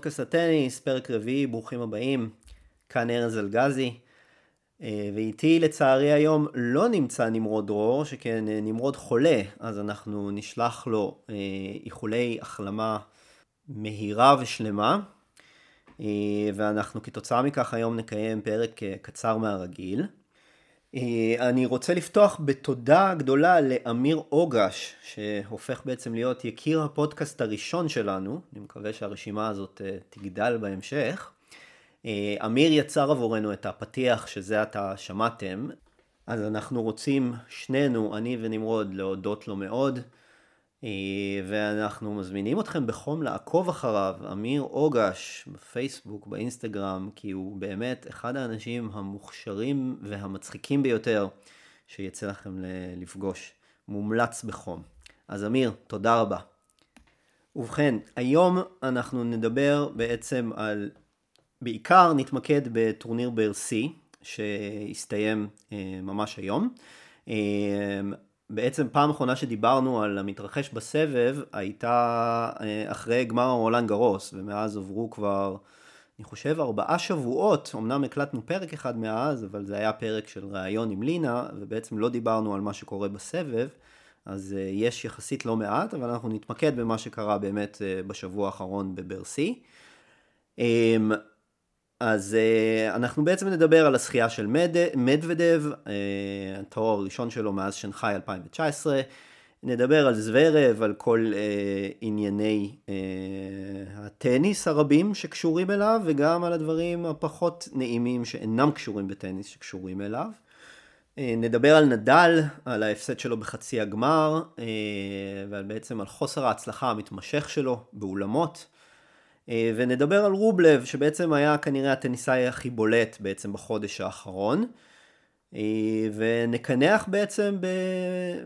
פודקאסט הטניס, פרק רביעי, ברוכים הבאים. כאן ארז אלגזי. אה, ואיתי לצערי היום לא נמצא נמרוד דרור, שכן אה, נמרוד חולה, אז אנחנו נשלח לו אה, איחולי החלמה מהירה ושלמה. ואנחנו כתוצאה מכך היום נקיים פרק קצר מהרגיל. אני רוצה לפתוח בתודה גדולה לאמיר אוגש, שהופך בעצם להיות יקיר הפודקאסט הראשון שלנו. אני מקווה שהרשימה הזאת תגדל בהמשך. אה, אמיר יצר עבורנו את הפתיח שזה עתה שמעתם, אז אנחנו רוצים שנינו, אני ונמרוד, להודות לו מאוד, אה, ואנחנו מזמינים אתכם בחום לעקוב אחריו, אמיר אוגש, בפייסבוק, באינסטגרם, כי הוא באמת אחד האנשים המוכשרים והמצחיקים ביותר שיצא לכם לפגוש. מומלץ בחום. אז אמיר, תודה רבה. ובכן, היום אנחנו נדבר בעצם על בעיקר נתמקד בטורניר C, שהסתיים אה, ממש היום. אה, בעצם פעם אחרונה שדיברנו על המתרחש בסבב הייתה אה, אחרי גמר רולנד גרוס, ומאז עברו כבר, אני חושב, ארבעה שבועות. אמנם הקלטנו פרק אחד מאז, אבל זה היה פרק של ראיון עם לינה, ובעצם לא דיברנו על מה שקורה בסבב. אז יש יחסית לא מעט, אבל אנחנו נתמקד במה שקרה באמת בשבוע האחרון בברסי. אז uh, אנחנו בעצם נדבר על הזכייה של מד, מדוודב, uh, התואר הראשון שלו מאז שנגחאי 2019. נדבר על זוורב, על כל uh, ענייני uh, הטניס הרבים שקשורים אליו, וגם על הדברים הפחות נעימים שאינם קשורים בטניס שקשורים אליו. Uh, נדבר על נדל, על ההפסד שלו בחצי הגמר, uh, ועל בעצם על חוסר ההצלחה המתמשך שלו באולמות. אה, ונדבר על רובלב, שבעצם היה כנראה הטניסאי הכי בולט בעצם בחודש האחרון. אה, ונקנח בעצם ב...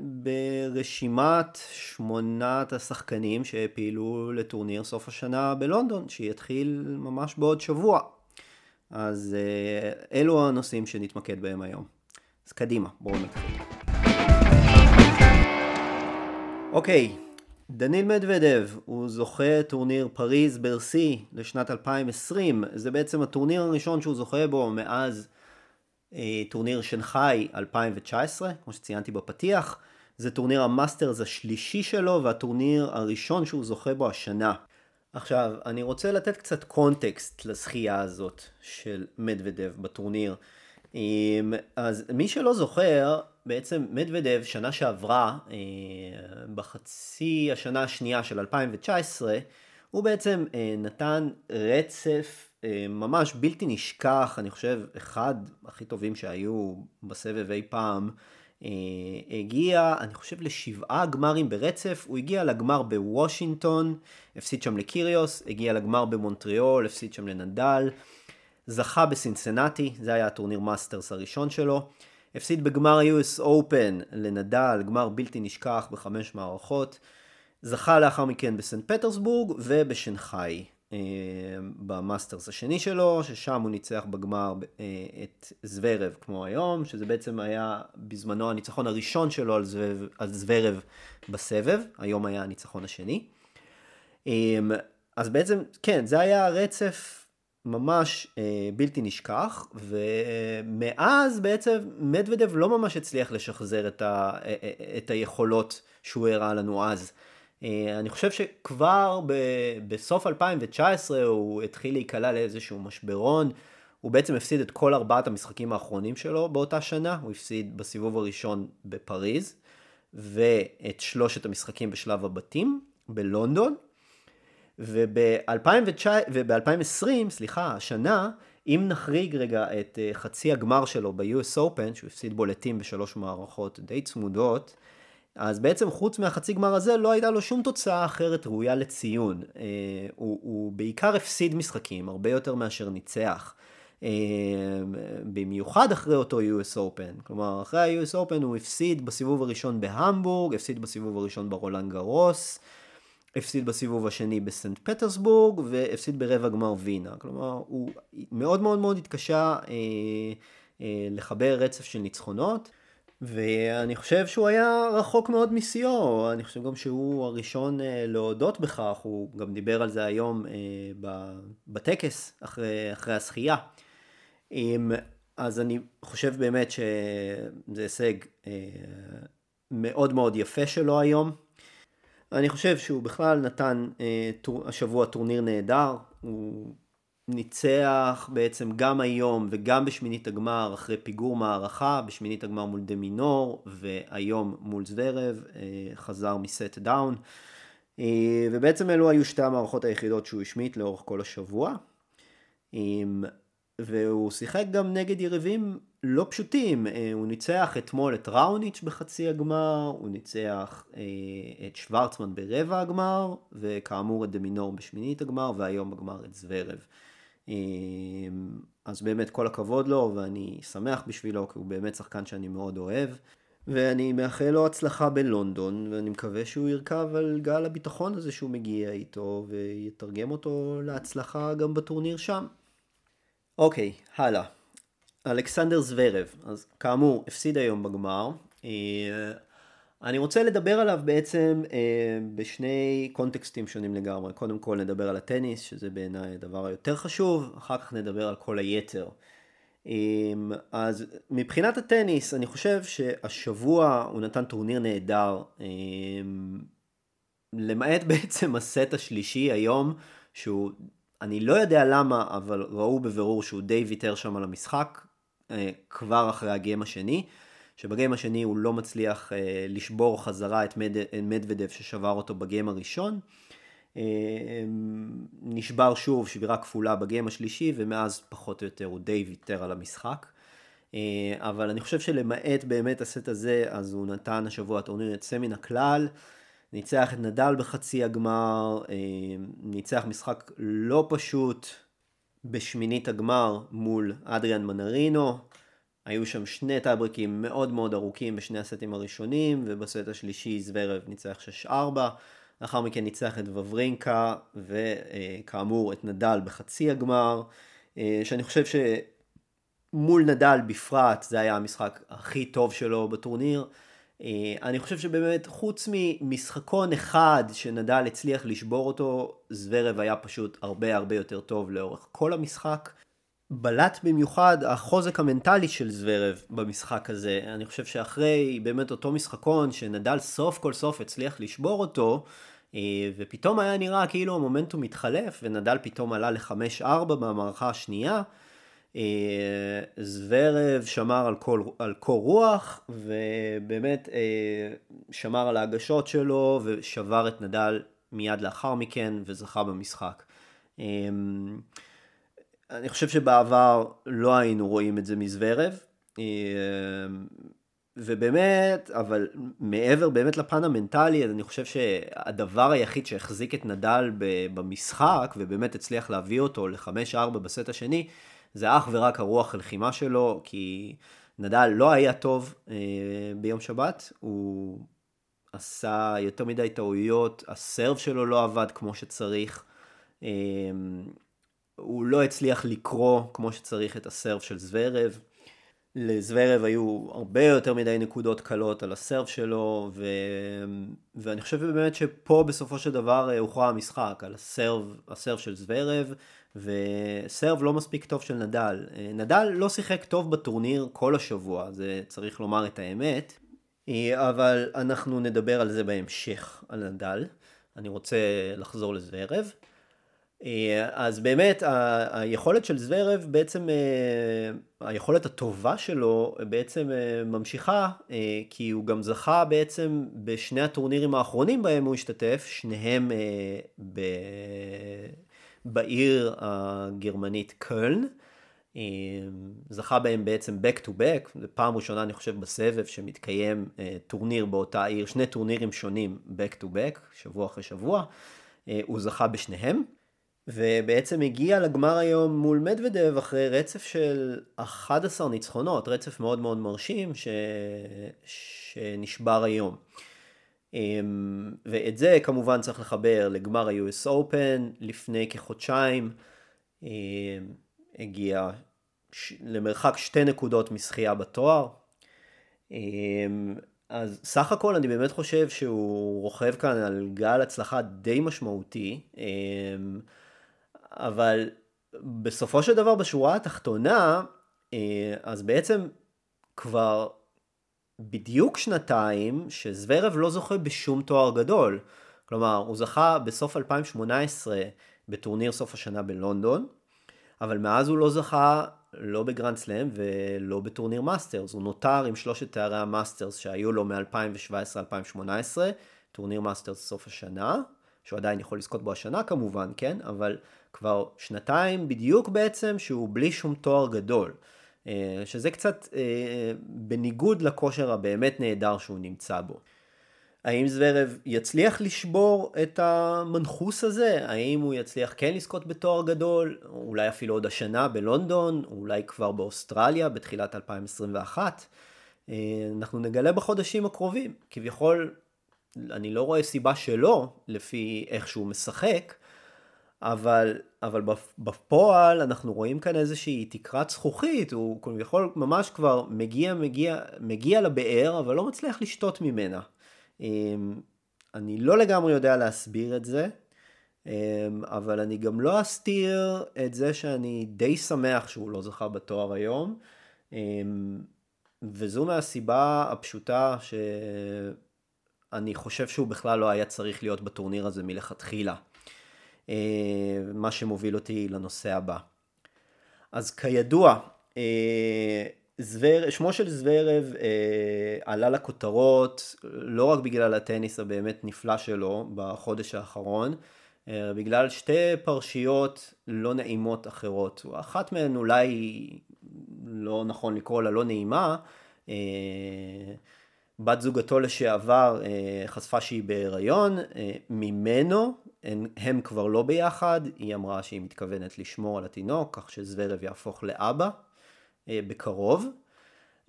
ברשימת שמונת השחקנים שפעילו לטורניר סוף השנה בלונדון, שיתחיל ממש בעוד שבוע. אז אה, אלו הנושאים שנתמקד בהם היום. אז קדימה, בואו נתחיל. אוקיי, דניל מדוודב הוא זוכה טורניר פריז ברסי לשנת 2020 זה בעצם הטורניר הראשון שהוא זוכה בו מאז אה, טורניר שנגחאי 2019 כמו שציינתי בפתיח. זה טורניר המאסטרס השלישי שלו והטורניר הראשון שהוא זוכה בו השנה. עכשיו אני רוצה לתת קצת קונטקסט לזכייה הזאת של מדוודב בטורניר אז מי שלא זוכר בעצם מדוודב שנה שעברה, אה, בחצי השנה השנייה של 2019, הוא בעצם אה, נתן רצף אה, ממש בלתי נשכח, אני חושב אחד הכי טובים שהיו בסבב אי פעם. הגיע, אני חושב, לשבעה גמרים ברצף, הוא הגיע לגמר בוושינגטון, הפסיד שם לקיריוס, הגיע לגמר במונטריאול, הפסיד שם לנדל, זכה בסינסינטי, זה היה הטורניר מאסטרס הראשון שלו. הפסיד בגמר ה-US Open לנדל, גמר בלתי נשכח בחמש מערכות. זכה לאחר מכן בסנט פטרסבורג ובשנגחאי אה, במאסטרס השני שלו, ששם הוא ניצח בגמר אה, את זוורב כמו היום, שזה בעצם היה בזמנו הניצחון הראשון שלו על, זוורב, על זוורב בסבב, היום היה הניצחון השני. אה, אז בעצם, כן, זה היה רצף ממש אה, בלתי נשכח, ומאז בעצם מדוודב לא ממש הצליח לשחזר את, ה, אה, אה, את היכולות שהוא הראה לנו אז. אה, אני חושב שכבר ב, בסוף 2019 הוא התחיל להיקלע לאיזשהו משברון. הוא בעצם הפסיד את כל ארבעת המשחקים האחרונים שלו באותה שנה, הוא הפסיד בסיבוב הראשון בפריז, ואת שלושת המשחקים בשלב הבתים בלונדון, וב-2020, סליחה, השנה, אם נחריג רגע את אה, חצי הגמר שלו ב-US Open, שהוא הפסיד בולטים בשלוש מערכות די צמודות, אז בעצם חוץ מהחצי גמר הזה לא הייתה לו שום תוצאה אחרת ראויה לציון. אה, הוא, הוא בעיקר הפסיד משחקים, הרבה יותר מאשר ניצח. אה, במיוחד אחרי אותו US Open. כלומר, אחרי ה-US Open הוא הפסיד בסיבוב הראשון בהמבורג, הפסיד בסיבוב הראשון ברולנד גרוס. הפסיד בסיבוב השני בסנט פטרסבורג והפסיד ברבע גמר וינה. כלומר, הוא מאוד מאוד מאוד התקשה אה, אה, לחבר רצף של ניצחונות. ואני חושב שהוא היה רחוק מאוד משיאו, אני חושב גם שהוא הראשון אה, להודות בכך, הוא גם דיבר על זה היום אה, בטקס אחרי, אחרי הזכייה. אז אני חושב באמת שזה הישג אה, מאוד מאוד יפה שלו היום. אני חושב שהוא בכלל נתן השבוע טורניר נהדר, הוא ניצח בעצם גם היום וגם בשמינית הגמר אחרי פיגור מערכה, בשמינית הגמר מול דה מינור והיום מול זוורב, אה, חזר מ set down. אה, ובעצם אלו היו שתי המערכות היחידות שהוא השמיט לאורך כל השבוע. והוא שיחק גם נגד יריבים לא פשוטים, אה, הוא ניצח אתמול את ראוניץ' בחצי הגמר, הוא ניצח את שוורצמן ברבע הגמר, וכאמור את דה מינור בשמינית הגמר, והיום בגמר את זוורב. אמ, אז באמת כל הכבוד לו ואני שמח בשבילו כי הוא באמת שחקן שאני מאוד אוהב ואני מאחל לו הצלחה בלונדון ואני מקווה שהוא ירכב על גל הביטחון הזה שהוא מגיע איתו ויתרגם אותו להצלחה גם בטורניר שם. אוקיי, הלאה. אלכסנדר זוורב, אז כאמור הפסיד היום בגמר. אה, אני רוצה לדבר עליו בעצם אה, בשני קונטקסטים שונים לגמרי. קודם כל נדבר על הטניס, שזה בעיניי הדבר היותר חשוב, אחר כך נדבר על כל היתר. אה, אז מבחינת הטניס, אני חושב שהשבוע הוא נתן טורניר נהדר, למעט בעצם הסט השלישי היום, שהוא, אני לא יודע למה, אבל ראו בבירור שהוא די ויתר שם על המשחק, כבר אחרי הגיים השני. שבגיים השני הוא לא מצליח אה, לשבור חזרה את מד, מדוודב ששבר אותו בגיים הראשון. אה, נשבר שוב שבירה כפולה בגיים השלישי ומאז פחות או יותר הוא די ויתר על המשחק. אה, אבל אני חושב שלמעט באמת הסט הזה אז הוא נתן השבוע טורניר יוצא מן הכלל. ניצח את נדל בחצי הגמר, אה, ניצח משחק לא פשוט בשמינית הגמר מול אדריאן מנרינו. היו שם שני טאברקים מאוד מאוד ארוכים בשני הסטים הראשונים, ובסט השלישי זוורב ניצח 6-4, לאחר מכן ניצח את וברינקה, וכאמור את נדל בחצי הגמר, אה, שאני חושב שמול נדל בפרט זה היה המשחק הכי טוב שלו בטורניר. אה, אני חושב שבאמת חוץ ממשחקון אחד שנדל הצליח לשבור אותו, זוורב היה פשוט הרבה הרבה יותר טוב לאורך כל המשחק. בלט במיוחד החוזק המנטלי של זוורב במשחק הזה. אני חושב שאחרי באמת אותו משחקון שנדל סוף כל סוף הצליח לשבור אותו, אה, ופתאום היה נראה כאילו המומנטום מתחלף, ונדל פתאום עלה ל-5-4 במערכה השנייה. אה, זוורב שמר על, כל, על קור רוח, ובאמת אה, שמר על ההגשות שלו, ושבר את נדל מיד לאחר מכן, וזכה במשחק. אני חושב שבעבר לא היינו רואים את זה מזוורב. אה, ובאמת, אבל מעבר באמת לפן המנטלי, אני חושב שהדבר היחיד שהחזיק את נדל במשחק, ובאמת הצליח להביא אותו ל-5-4 בסט השני, זה אך ורק הרוח הלחימה שלו, כי נדל לא היה טוב אה, ביום שבת, הוא עשה יותר מדי טעויות, הסרב שלו לא עבד כמו שצריך. אה, הוא לא הצליח לקרוא כמו שצריך את הסרף של זוורב. לזוורב היו הרבה יותר מדי נקודות קלות על הסרף שלו, ו... ואני חושב באמת שפה בסופו של דבר אה, הוכרע המשחק, על הסרב, הסרף של זוורב, וסרב לא מספיק טוב של נדל. אה, נדל לא שיחק טוב בטורניר כל השבוע, זה צריך לומר את האמת, אה, אבל אנחנו נדבר על זה בהמשך, על נדל. אני רוצה לחזור לזוורב. אה, אז באמת היכולת של זוורב בעצם, היכולת הטובה שלו בעצם ממשיכה, כי הוא גם זכה בעצם בשני הטורנירים האחרונים בהם הוא השתתף, שניהם ב... בעיר הגרמנית קולן. זכה בהם בעצם back to back, זו פעם ראשונה אני חושב בסבב שמתקיים טורניר באותה עיר, שני טורנירים שונים back to back, שבוע אחרי שבוע, הוא זכה בשניהם. ובעצם הגיע לגמר היום מול מדוודב אחרי רצף של 11 ניצחונות, רצף מאוד מאוד מרשים ש... שנשבר היום. אמ, ואת זה כמובן צריך לחבר לגמר ה-US Open לפני כחודשיים, אמ, הגיע למרחק שתי נקודות משחייה בתואר. אז סך הכל אני באמת חושב שהוא רוכב כאן על גל הצלחה די משמעותי, אבל בסופו של דבר בשורה התחתונה, אז בעצם כבר בדיוק שנתיים שזוורב לא זוכה בשום תואר גדול. כלומר, הוא זכה בסוף 2018 בטורניר סוף השנה בלונדון, אבל מאז הוא לא זכה לא בגרנד סלאם ולא בטורניר מאסטרס. הוא נותר עם שלושת תארי המאסטרס שהיו לו מ-2017-2018, טורניר מאסטרס סוף השנה, שהוא עדיין יכול לזכות בו השנה כמובן, כן? אבל כבר שנתיים בדיוק בעצם שהוא בלי שום תואר גדול. אה, שזה קצת אה, בניגוד לכושר הבאמת נהדר שהוא נמצא בו. האם זוורב יצליח לשבור את המנחוס הזה? האם הוא יצליח כן לזכות בתואר גדול? אולי אפילו עוד השנה בלונדון? אולי כבר באוסטרליה בתחילת 2021? אה, אנחנו נגלה בחודשים הקרובים. כביכול, אני לא רואה סיבה שלא, לפי איך שהוא משחק, אבל, אבל בפועל אנחנו רואים כאן איזושהי תקרת זכוכית, הוא כביכול ממש כבר מגיע, מגיע, מגיע לבאר, אבל לא מצליח לשתות ממנה. אמ, אני לא לגמרי יודע להסביר את זה, אמ, אבל אני גם לא אסתיר את זה שאני די שמח שהוא לא זכה בתואר היום, אמ, וזו מהסיבה הפשוטה שאני חושב שהוא בכלל לא היה צריך להיות בטורניר הזה מלכתחילה. מה שמוביל אותי לנושא הבא. אז כידוע, זוור, שמו של זוורב אה, עלה לכותרות לא רק בגלל הטניס הבאמת נפלא שלו בחודש האחרון, אה, בגלל שתי פרשיות לא נעימות אחרות. אחת מהן אולי לא נכון לקרוא לה לא נעימה, אה, בת זוגתו לשעבר אה, חשפה שהיא בהיריון, אה, ממנו הם, הם כבר לא ביחד, היא אמרה שהיא מתכוונת לשמור על התינוק, כך שזוורב יהפוך לאבא. אה, בקרוב.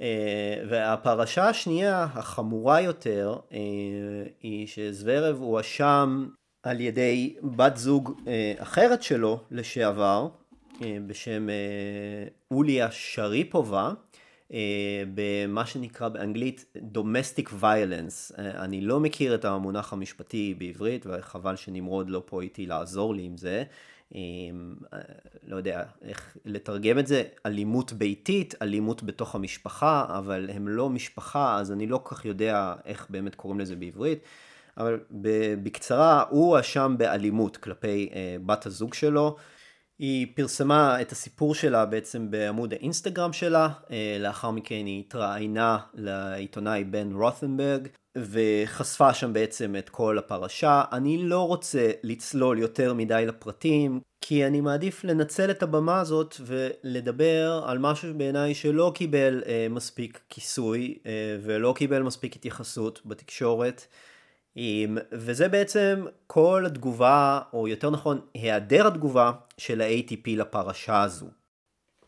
אה, והפרשה השנייה, החמורה יותר, אה, היא שזוורב הואשם על ידי בת זוג אחרת שלו לשעבר, בשם אוליה שריפובה, במה שנקרא באנגלית Domestic Violence. אני לא מכיר את המונח המשפטי בעברית, וחבל שנמרוד לא פה איתי לעזור לי עם זה. לא יודע איך לתרגם את זה, אלימות ביתית, אלימות בתוך המשפחה, אבל הם לא משפחה, אז אני לא כל כך יודע איך באמת קוראים לזה בעברית. אבל בקצרה, הוא הואשם באלימות כלפי אה, בת הזוג שלו. היא פרסמה את הסיפור שלה בעצם בעמוד האינסטגרם שלה, אה, לאחר מכן היא התראיינה לעיתונאי בן רות'נברג, וחשפה שם בעצם את כל הפרשה. אני לא רוצה לצלול יותר מדי לפרטים, כי אני מעדיף לנצל את הבמה הזאת ולדבר על משהו בעיניי שלא קיבל אה, מספיק כיסוי אה, ולא קיבל מספיק התייחסות בתקשורת. וזה בעצם כל התגובה, או יותר נכון, היעדר התגובה של ה-ATP לפרשה הזו.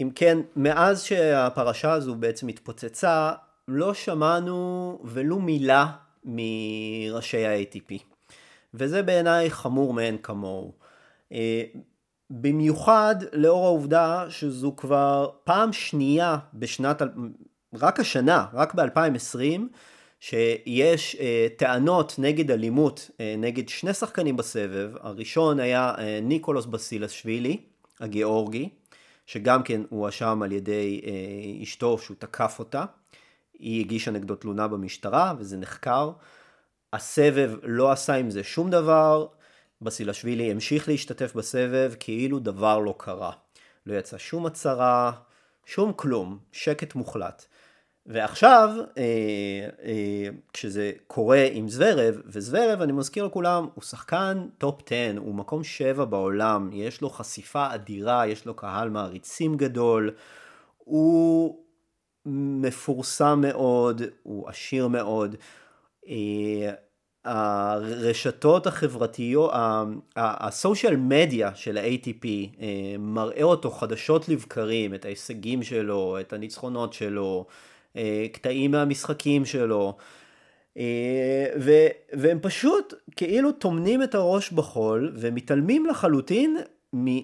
אם כן, מאז שהפרשה הזו בעצם התפוצצה, לא שמענו ולו מילה מראשי ה-ATP. וזה בעיניי חמור מאין כמוהו. אה, במיוחד לאור העובדה שזו כבר פעם שנייה בשנת, רק השנה, רק ב-2020, שיש אה, טענות נגד אלימות אה, נגד שני שחקנים בסבב, הראשון היה אה, ניקולוס בסילשווילי, הגיאורגי, שגם כן הואשם על ידי אה, אשתו שהוא תקף אותה, היא הגישה נגדו תלונה במשטרה וזה נחקר, הסבב לא עשה עם זה שום דבר, בסילשווילי המשיך להשתתף בסבב כאילו דבר לא קרה. לא יצא שום הצהרה, שום כלום, שקט מוחלט. ועכשיו, אה, אה, כשזה קורה עם זברב, וזברב, אני מזכיר לכולם, הוא שחקן טופ 10, הוא מקום 7 בעולם, יש לו חשיפה אדירה, יש לו קהל מעריצים גדול, הוא מפורסם מאוד, הוא עשיר מאוד. אה, הרשתות החברתיות, הסושיאל מדיה של ה-ATP אה, מראה אותו חדשות לבקרים, את ההישגים שלו, את הניצחונות שלו, קטעים מהמשחקים שלו, אה, ו, והם פשוט כאילו טומנים את הראש בחול ומתעלמים לחלוטין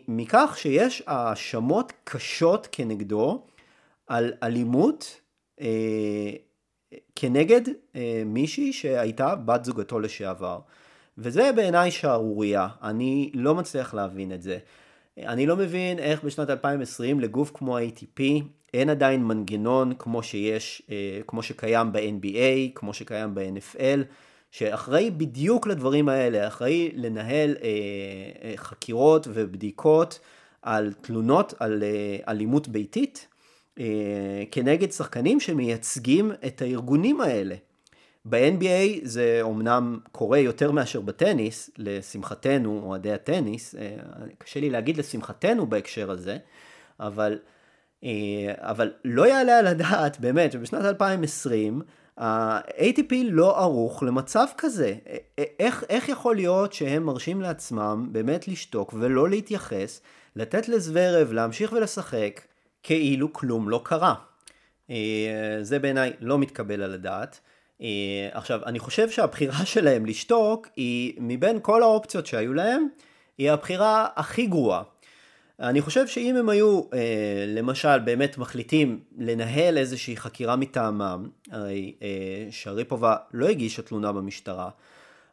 מכך שיש האשמות קשות כנגדו על אלימות כנגד מישהי שהייתה בת זוגתו לשעבר. וזה בעיניי שערורייה, אני לא מצליח להבין את זה. אני לא מבין איך בשנת 2020 לגוף כמו ה-ATP אין עדיין מנגנון כמו שיש, כמו שקיים ב-NBA, כמו שקיים ב-NFL, שאחראי בדיוק לדברים האלה, אחראי לנהל חקירות ובדיקות על תלונות על אלימות ביתית כנגד שחקנים שמייצגים את הארגונים האלה. ב-NBA זה אומנם קורה יותר מאשר בטניס, לשמחתנו, אוהדי הטניס, אה, קשה לי להגיד לשמחתנו בהקשר הזה, אבל, אה, אבל לא יעלה על הדעת באמת שבשנת 2020 ה-ATP לא ערוך למצב כזה. אה, איך, איך יכול להיות שהם מרשים לעצמם באמת לשתוק ולא להתייחס, לתת לזוורב להמשיך ולשחק כאילו כלום לא קרה. זה בעיניי לא מתקבל על הדעת. אה, עכשיו, אני חושב שהבחירה שלהם לשתוק היא, מבין כל האופציות שהיו להם, היא הבחירה הכי גרועה. אני חושב שאם הם היו, אה, למשל, באמת מחליטים לנהל איזושהי חקירה מטעמם, הרי אה, שריפובה לא הגישה תלונה במשטרה,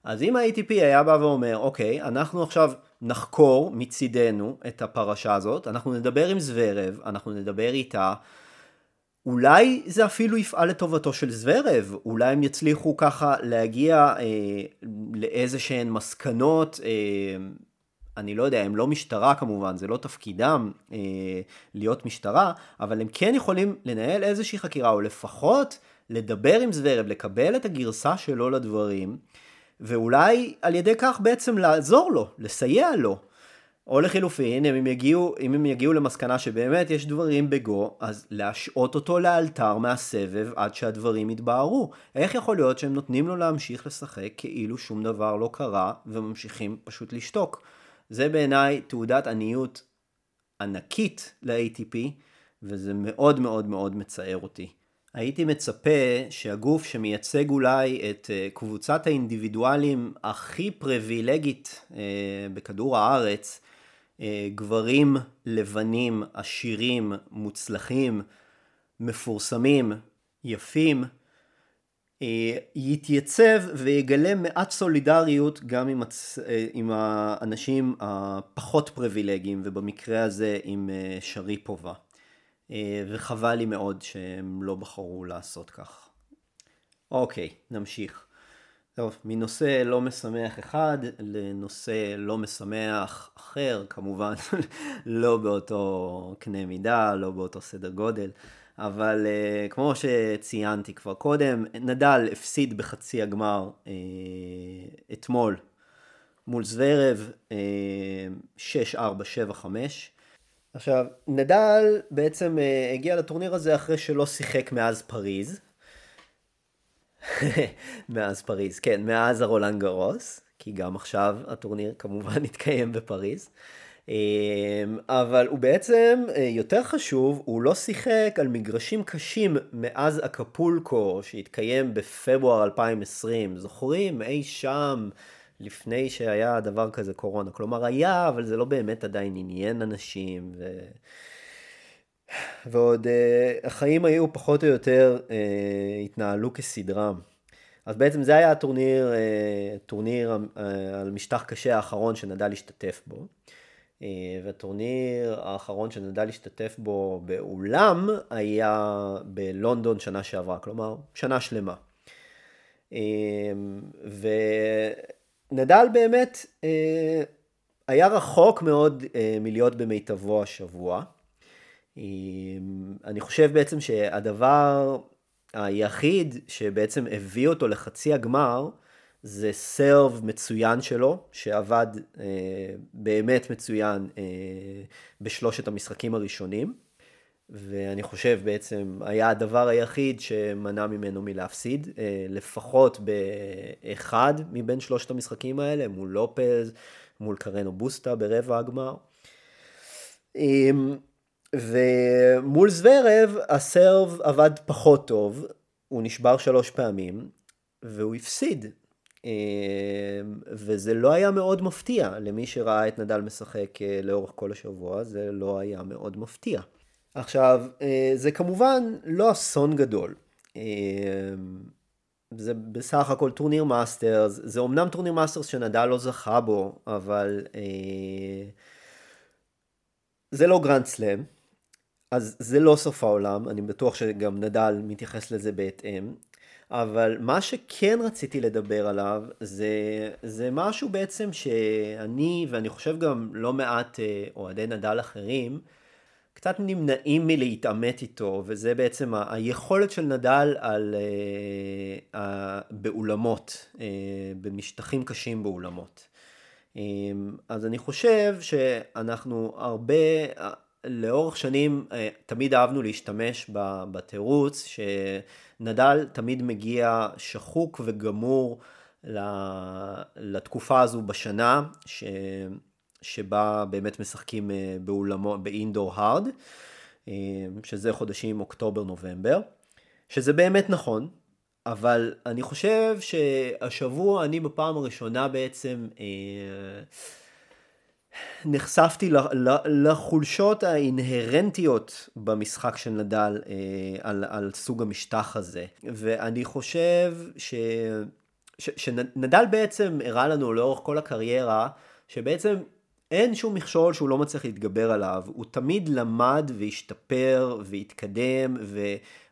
אז אם ה-ATP היה בא ואומר, אוקיי, אנחנו עכשיו נחקור מצידנו את הפרשה הזאת, אנחנו נדבר עם זוורב, אנחנו נדבר איתה, אולי זה אפילו יפעל לטובתו של זוורב, אולי הם יצליחו ככה להגיע אה, לאיזה שהן מסקנות, אה, אני לא יודע, הם לא משטרה כמובן, זה לא תפקידם אה, להיות משטרה, אבל הם כן יכולים לנהל איזושהי חקירה, או לפחות לדבר עם זוורב, לקבל את הגרסה שלו לדברים, ואולי על ידי כך בעצם לעזור לו, לסייע לו. או לחילופין, אם הם יגיעו, אם הם יגיעו למסקנה שבאמת יש דברים בגו, אז להשעות אותו לאלתר מהסבב עד שהדברים יתבהרו. איך יכול להיות שהם נותנים לו להמשיך לשחק כאילו שום דבר לא קרה, וממשיכים פשוט לשתוק? זה בעיניי תעודת עניות ענקית ל-ATP, וזה מאוד מאוד מאוד מצער אותי. הייתי מצפה שהגוף שמייצג אולי את אה, קבוצת האינדיבידואלים הכי פריבילגית אה, בכדור הארץ, גברים לבנים, עשירים, מוצלחים, מפורסמים, יפים, אה, יתייצב ויגלה מעט סולידריות גם עם, הצ... אה, עם האנשים הפחות פריבילגיים ובמקרה הזה עם שריפובה. וחבל לי מאוד שהם לא בחרו לעשות כך. אוקיי, נמשיך. טוב, מנושא לא משמח אחד לנושא לא משמח אחר, כמובן לא באותו קנה מידה, לא באותו סדר גודל, אבל uh, כמו שציינתי כבר קודם, נדל הפסיד בחצי הגמר uh, אתמול מול זוורב uh, 6-4-7-5. עכשיו, נדל בעצם uh, הגיע לטורניר הזה אחרי שלא שיחק מאז פריז, מאז פריז, כן, מאז הרולנד גרוס, כי גם עכשיו הטורניר כמובן התקיים בפריז. אמ, אבל הוא בעצם, אה, יותר חשוב, הוא לא שיחק על מגרשים קשים מאז אקפולקו שהתקיים בפברואר 2020. זוכרים? אי שם, לפני שהיה דבר כזה קורונה. כלומר היה, אבל זה לא באמת עדיין עניין אנשים. ו... ועוד uh, החיים היו פחות או יותר, uh, התנהלו כסדרם. אז בעצם זה היה הטורניר, uh, טורניר על משטח קשה האחרון שנדל להשתתף בו. והטורניר האחרון שנדל להשתתף בו באולם היה בלונדון שנה שעברה, כלומר שנה שלמה. ונדל באמת היה רחוק מאוד מלהיות במיטבו השבוע. אני חושב בעצם שהדבר היחיד שבעצם הביא אותו לחצי הגמר זה סרב מצוין שלו, שעבד אה, באמת מצוין אה, בשלושת המשחקים הראשונים, ואני חושב בעצם היה הדבר היחיד שמנע ממנו מלהפסיד, אה, לפחות באחד מבין שלושת המשחקים האלה, מול לופז, מול קרנו בוסטה ברבע הגמר. אה, ומול זוורב הסרב עבד פחות טוב, הוא נשבר שלוש פעמים, והוא הפסיד. אה, וזה לא היה מאוד מפתיע למי שראה את נדל משחק אה, לאורך כל השבוע, זה לא היה מאוד מפתיע. עכשיו, אה, זה כמובן לא אסון גדול. זה בסך הכל טורניר מאסטרס, זה אמנם טורניר מאסטרס שנדל לא זכה בו, אבל זה לא גרנד סלאם, אז זה לא סוף העולם, אני בטוח שגם נדל מתייחס לזה בהתאם. אבל מה שכן רציתי לדבר עליו זה, זה משהו בעצם שאני ואני חושב גם לא מעט אה, אוהדי נדל אחרים קצת נמנעים מלהתעמת איתו וזה בעצם ה- היכולת של נדל על, uh, uh, באולמות, uh, במשטחים קשים באולמות. Um, אז אני חושב שאנחנו הרבה לאורך שנים uh, תמיד אהבנו להשתמש בתירוץ שנדל תמיד מגיע שחוק וגמור לתקופה הזו בשנה ש... שבה באמת משחקים אה, באולמות, באינדור הארד, אה, שזה חודשים אוקטובר-נובמבר, שזה באמת נכון, אבל אני חושב שהשבוע אני בפעם הראשונה בעצם אה, נחשפתי לחולשות האינהרנטיות במשחק של נדל על, על סוג המשטח הזה. ואני חושב ש, ש, שנדל בעצם הראה לנו לאורך כל הקריירה, שבעצם אין שום מכשול שהוא לא מצליח להתגבר עליו, הוא תמיד למד והשתפר והתקדם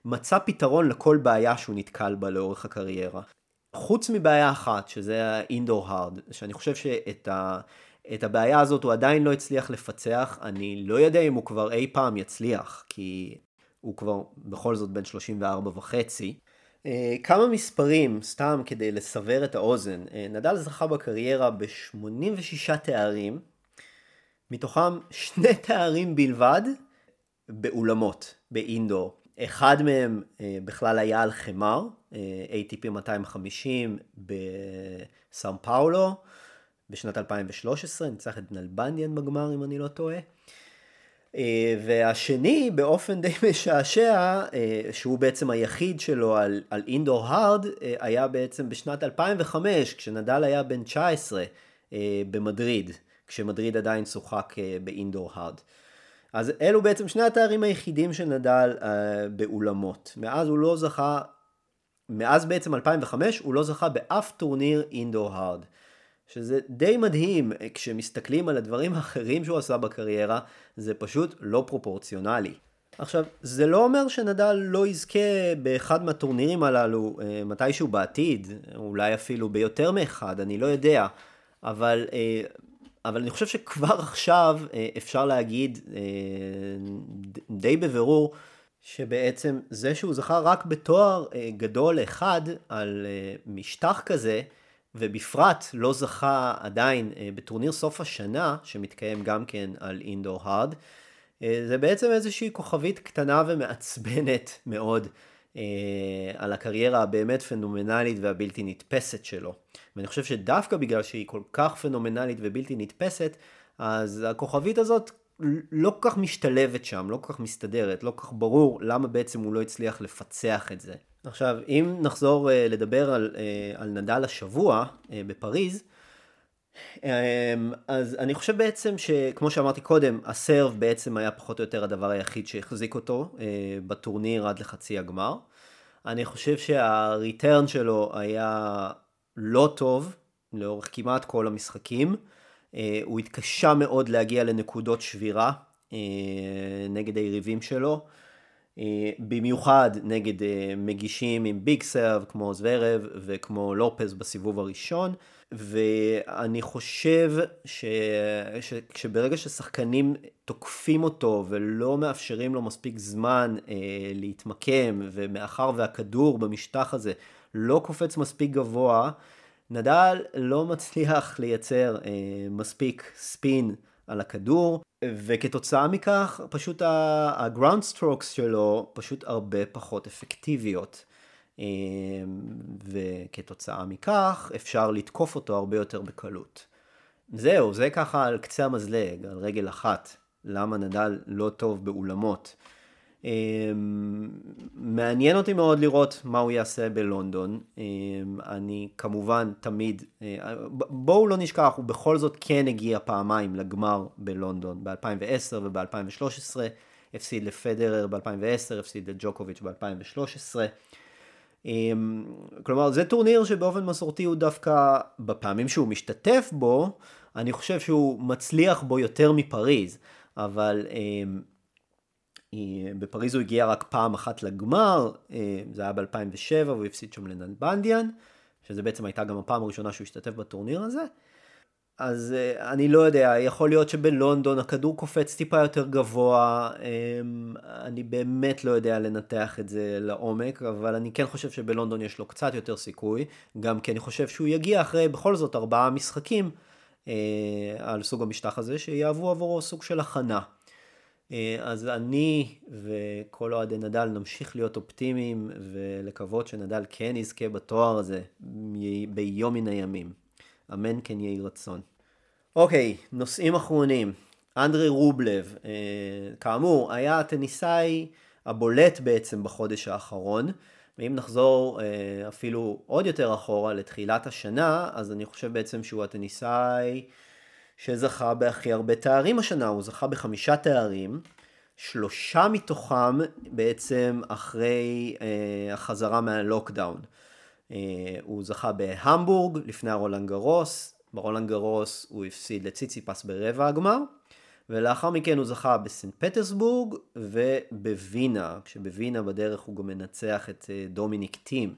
ומצא פתרון לכל בעיה שהוא נתקל בה לאורך הקריירה. חוץ מבעיה אחת, שזה ה-indoor hard, שאני חושב שאת ה... את הבעיה הזאת הוא עדיין לא הצליח לפצח, אני לא יודע אם הוא כבר אי פעם יצליח, כי הוא כבר בכל זאת בן 34 וחצי. אה, כמה מספרים, סתם כדי לסבר את האוזן, אה, נדל זכה בקריירה ב-86 תארים, מתוכם שני תארים בלבד באולמות, באינדור. אחד מהם אה, בכלל היה על חמר, ATP 250 בסאו פאולו בשנת 2013, ניצח את נלבנדיאן בגמר אם אני לא טועה. אה, והשני באופן די משעשע, שהוא בעצם היחיד שלו על, על אינדור הארד, היה בעצם בשנת 2005, כשנדל היה בן 19 במדריד. כשמדריד עדיין שוחק אה, באינדור הארד. אז אלו בעצם שני התארים היחידים של נדל באולמות. מאז הוא לא זכה, מאז בעצם 2005 הוא לא זכה באף טורניר אינדור הארד. שזה די מדהים אה, כשמסתכלים על הדברים האחרים שהוא עשה בקריירה, זה פשוט לא פרופורציונלי. עכשיו, זה לא אומר שנדל לא יזכה באחד מהטורנירים הללו מתישהו בעתיד, אולי אפילו ביותר מאחד, אני לא יודע, אבל אבל אני חושב שכבר עכשיו אה, אפשר להגיד אה, די בבירור שבעצם זה שהוא זכה רק בתואר אה, גדול אחד על משטח כזה, ובפרט לא זכה עדיין בטורניר סוף השנה, שמתקיים גם כן על אינדור הארד, זה בעצם איזושהי כוכבית קטנה ומעצבנת מאוד על הקריירה הבאמת פנומנלית והבלתי נתפסת שלו. ואני חושב שדווקא בגלל שהיא כל כך פנומנלית ובלתי נתפסת, אז הכוכבית הזאת לא כל כך משתלבת שם, לא כל כך מסתדרת, לא כל כך ברור למה בעצם הוא לא הצליח לפצח את זה. עכשיו, אם נחזור uh, לדבר על, uh, על נדל השבוע uh, בפריז, um, אז אני חושב בעצם שכמו שאמרתי קודם, הסרב בעצם היה פחות או יותר הדבר היחיד שהחזיק אותו uh, בטורניר עד לחצי הגמר. אני חושב שהריטרן שלו היה לא טוב לאורך כמעט כל המשחקים. אה, הוא התקשה מאוד להגיע לנקודות שבירה אה, נגד היריבים שלו. אה, במיוחד נגד מגישים עם ביג סרב כמו זוורב וכמו לופז בסיבוב הראשון. ואני חושב ש... ש... שברגע ששחקנים תוקפים אותו ולא מאפשרים לו מספיק זמן אה, להתמקם, ומאחר והכדור במשטח הזה לא קופץ מספיק גבוה, נדל לא מצליח לייצר אה, מספיק ספין על הכדור, וכתוצאה מכך פשוט ה-ground strokes שלו פשוט הרבה פחות אפקטיביות. אה, וכתוצאה מכך אפשר לתקוף אותו הרבה יותר בקלות. זהו, זה ככה על קצה המזלג, על רגל אחת, למה נדל לא טוב באולמות. אמ, מעניין אותי מאוד לראות מה הוא יעשה בלונדון. אמ, אני כמובן תמיד, אה, בואו לא נשכח, הוא בכל זאת כן הגיע פעמיים לגמר בלונדון, ב-2010 וב-2013. הפסיד לפדרר ב-2010, הפסיד לג'וקוביץ' ב-2013. אמ, כלומר, זה טורניר שבאופן מסורתי הוא דווקא, בפעמים שהוא משתתף בו, אני חושב שהוא מצליח בו יותר מפריז, אבל בפריז הוא הגיע רק פעם אחת לגמר, אה, זה היה ב-2007 והוא הפסיד שם לנלבנדיאן, שזה בעצם הייתה גם הפעם הראשונה שהוא השתתף בטורניר הזה. אז אה, אני לא יודע, יכול להיות שבלונדון הכדור קופץ טיפה יותר גבוה, אמ, אני באמת לא יודע לנתח את זה לעומק, אבל אני כן חושב שבלונדון יש לו קצת יותר סיכוי, גם כי אני חושב שהוא יגיע אחרי בכל זאת ארבעה משחקים אה, על סוג המשטח הזה, שיהוו עבורו סוג של הכנה. אה, אז אני וכל אוהדי נדל נמשיך להיות אופטימיים ולקוות שנדל כן יזכה בתואר הזה ביום מן הימים. אמן כן יהי רצון. אוקיי, נושאים אחרונים. אנדרי רובלב, אה, כאמור, היה הטניסאי הבולט בעצם בחודש האחרון, ואם נחזור אה, אפילו עוד יותר אחורה לתחילת השנה, אז אני חושב בעצם שהוא הטניסאי שזכה בהכי הרבה תארים השנה, הוא זכה בחמישה תארים, שלושה מתוכם בעצם אחרי אה, החזרה מהלוקדאון. אה, הוא זכה בהמבורג לפני הרולנד גרוס, ברולנד גרוס הוא הפסיד לציציפס ברבע הגמר, ולאחר מכן הוא זכה בסנט פטרסבורג ובווינה, כשבווינה בדרך הוא גם מנצח את אה, דומיניק טים.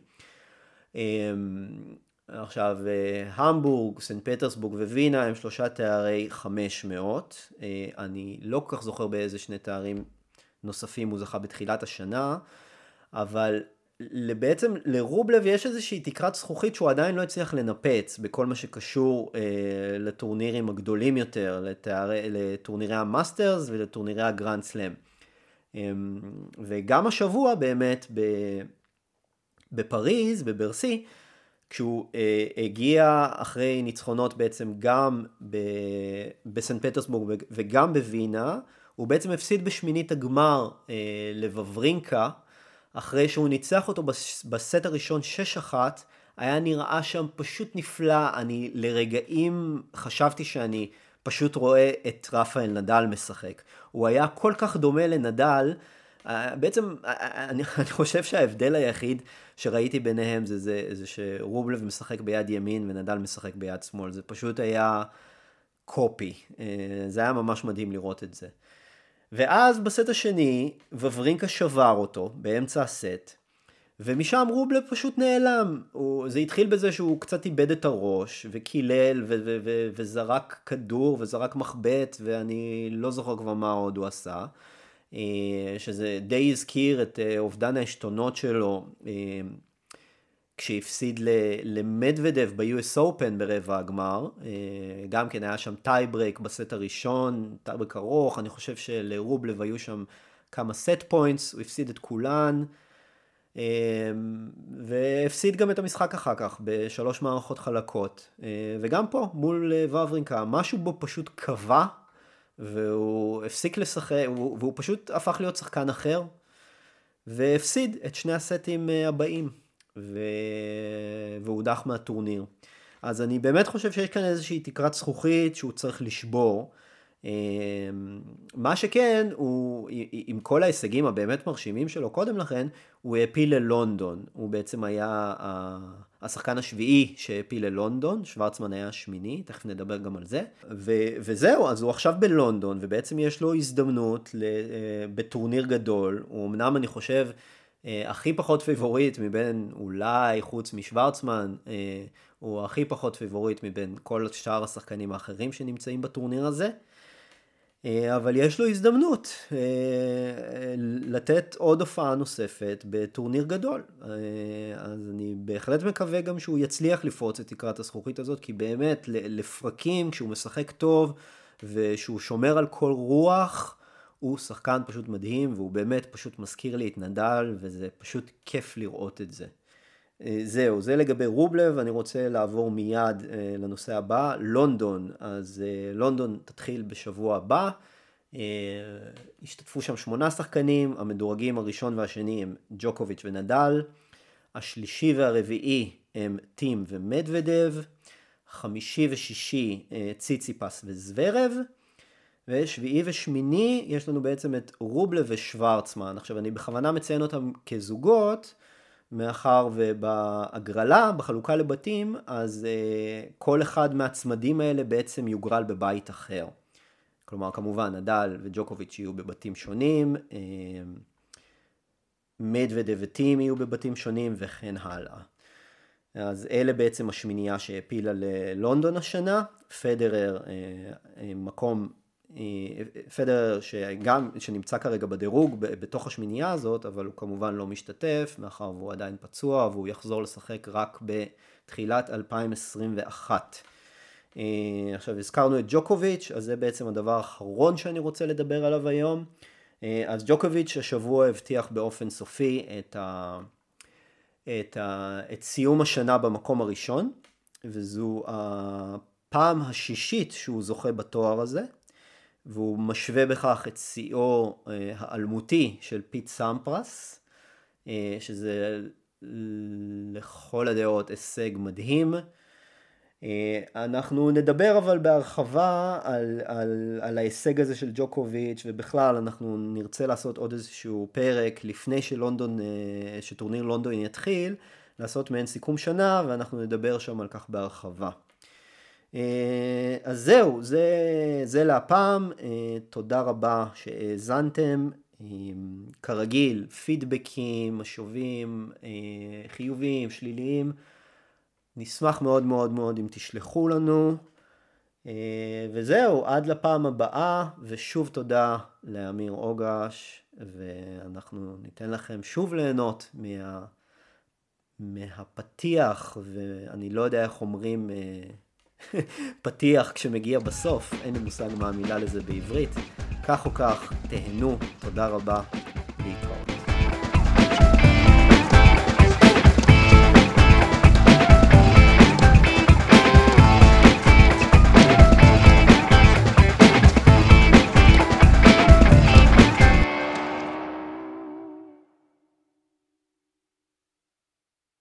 אממ, עכשיו, אה, המבורג, סנט פטרסבורג ווינה הם שלושה תארי 500. אני לא כל כך זוכר באיזה שני תארים נוספים הוא זכה בתחילת השנה, אבל בעצם לרובלב יש איזושהי תקרת זכוכית שהוא עדיין לא הצליח לנפץ בכל מה שקשור אה, לטורנירים הגדולים יותר, לתארי, לטורנירי המאסטרס ולטורנירי הגרנד סלאם. אה, וגם השבוע באמת בפריז, בברסי, כשהוא אה, הגיע אחרי ניצחונות בעצם גם ב, בסנט פטרסבורג וגם בווינה, הוא בעצם הפסיד בשמינית הגמר אה, לבברינקה. אחרי שהוא ניצח אותו בסט הראשון 6-1, היה נראה שם פשוט נפלא, אני לרגעים חשבתי שאני פשוט רואה את רפאל נדל משחק. הוא היה כל כך דומה לנדל, אה, בעצם אה, אה, אני חושב שההבדל היחיד שראיתי ביניהם זה, זה, זה שרובלב משחק ביד ימין ונדל משחק ביד שמאל, זה פשוט היה קופי, זה היה ממש מדהים לראות את זה. ואז בסט השני, וברינקה שבר אותו באמצע הסט, ומשם רובלב פשוט נעלם. הוא, זה התחיל בזה שהוא קצת איבד את הראש, וקילל, ו- ו- ו- וזרק כדור, וזרק מחבט, ואני לא זוכר כבר מה עוד הוא עשה. אה, שזה די הזכיר את אה, אובדן העשתונות שלו. אה, כשהפסיד למדוודב ב-US Open ברבע הגמר, גם כן היה שם טייברק בסט הראשון, טייברק ארוך, אני חושב שלרובלב היו שם כמה set points, הוא הפסיד את כולן, והפסיד גם את המשחק אחר כך בשלוש מערכות חלקות, וגם פה מול וברינקה, משהו בו פשוט כבה, והוא הפסיק לשחק, והוא פשוט הפך להיות שחקן אחר, והפסיד את שני הסטים הבאים. ו... והודח מהטורניר. אז אני באמת חושב שיש כאן איזושהי תקרת זכוכית שהוא צריך לשבור. אמ, מה שכן, הוא, עם כל ההישגים הבאמת מרשימים שלו קודם לכן, הוא העפיל ללונדון. הוא בעצם היה השחקן השביעי שהעפיל ללונדון, שוורצמן היה השמיני, תכף נדבר גם על זה. ו, וזהו, אז הוא עכשיו בלונדון, ובעצם יש לו הזדמנות אה, בטורניר גדול. הוא אמנם, אני חושב, אה, הכי פחות פיבוריט מבין אולי חוץ משוורצמן, אה, הוא הכי פחות פיבוריט מבין כל שאר השחקנים האחרים שנמצאים בטורניר הזה. אה, אבל יש לו הזדמנות לתת עוד הופעה נוספת בטורניר גדול. אז אני בהחלט מקווה גם שהוא יצליח לפרוץ את תקרת הזכוכית הזאת, כי באמת לפרקים, כשהוא משחק טוב ושהוא שומר על כל רוח, הוא שחקן פשוט מדהים, והוא באמת פשוט מזכיר לי את נדל, וזה פשוט כיף לראות את זה. אה, זהו, זה לגבי רובלב, אני רוצה לעבור מיד אה, לנושא הבא, לונדון. אז אה, לונדון תתחיל בשבוע הבא. השתתפו שם שמונה שחקנים, המדורגים הראשון והשני הם ג'וקוביץ' ונדל, השלישי והרביעי הם טים ומדוודב, חמישי ושישי ציציפס וזוורב, ושביעי ושמיני יש לנו בעצם את רובלה ושוורצמן. עכשיו אני בכוונה מציין אותם כזוגות, מאחר ובהגרלה, בחלוקה לבתים, אז uh, כל אחד מהצמדים האלה בעצם יוגרל בבית אחר. כלומר, כמובן, נדל וג'וקוביץ' יהיו בבתים שונים, uh, מדוודב וטים יהיו בבתים שונים וכן הלאה. אז אלה בעצם השמינייה שהעפילה ללונדון השנה, פדרר uh, מקום פדרר שגם, שנמצא כרגע בדירוג בתוך השמינייה הזאת, אבל הוא כמובן לא משתתף, מאחר והוא עדיין פצוע והוא יחזור לשחק רק בתחילת 2021. אה, עכשיו הזכרנו את ג'וקוביץ', אז זה בעצם הדבר האחרון שאני רוצה לדבר עליו היום. אה, אז ג'וקוביץ' השבוע הבטיח באופן סופי את, ה, את, ה, את סיום השנה במקום הראשון, וזו הפעם השישית שהוא זוכה בתואר הזה. והוא משווה בכך את שיאו אה, האלמותי של פיט סמפרס, אה, שזה לכל הדעות הישג מדהים. אה, אנחנו נדבר אבל בהרחבה על, על, על ההישג הזה של ג'וקוביץ' ובכלל אנחנו נרצה לעשות עוד איזשהו פרק לפני שלונדון, שטורניר לונדון יתחיל, לעשות מעין סיכום שנה ואנחנו נדבר שם על כך בהרחבה. אה, אז זהו, זה, זה להפעם, אה, תודה רבה שהאזנתם. אה, כרגיל, פידבקים, משובים, חיוביים, שליליים. נשמח מאוד מאוד מאוד אם תשלחו לנו. וזהו, עד לפעם הבאה, ושוב תודה לאמיר אוגש, ואנחנו ניתן לכם שוב ליהנות מה, מהפתיח, ואני לא יודע איך אומרים פתיח כשמגיע בסוף, אין לי מושג מה המילה לזה בעברית. כך או כך, תהנו, תודה רבה, להתראות.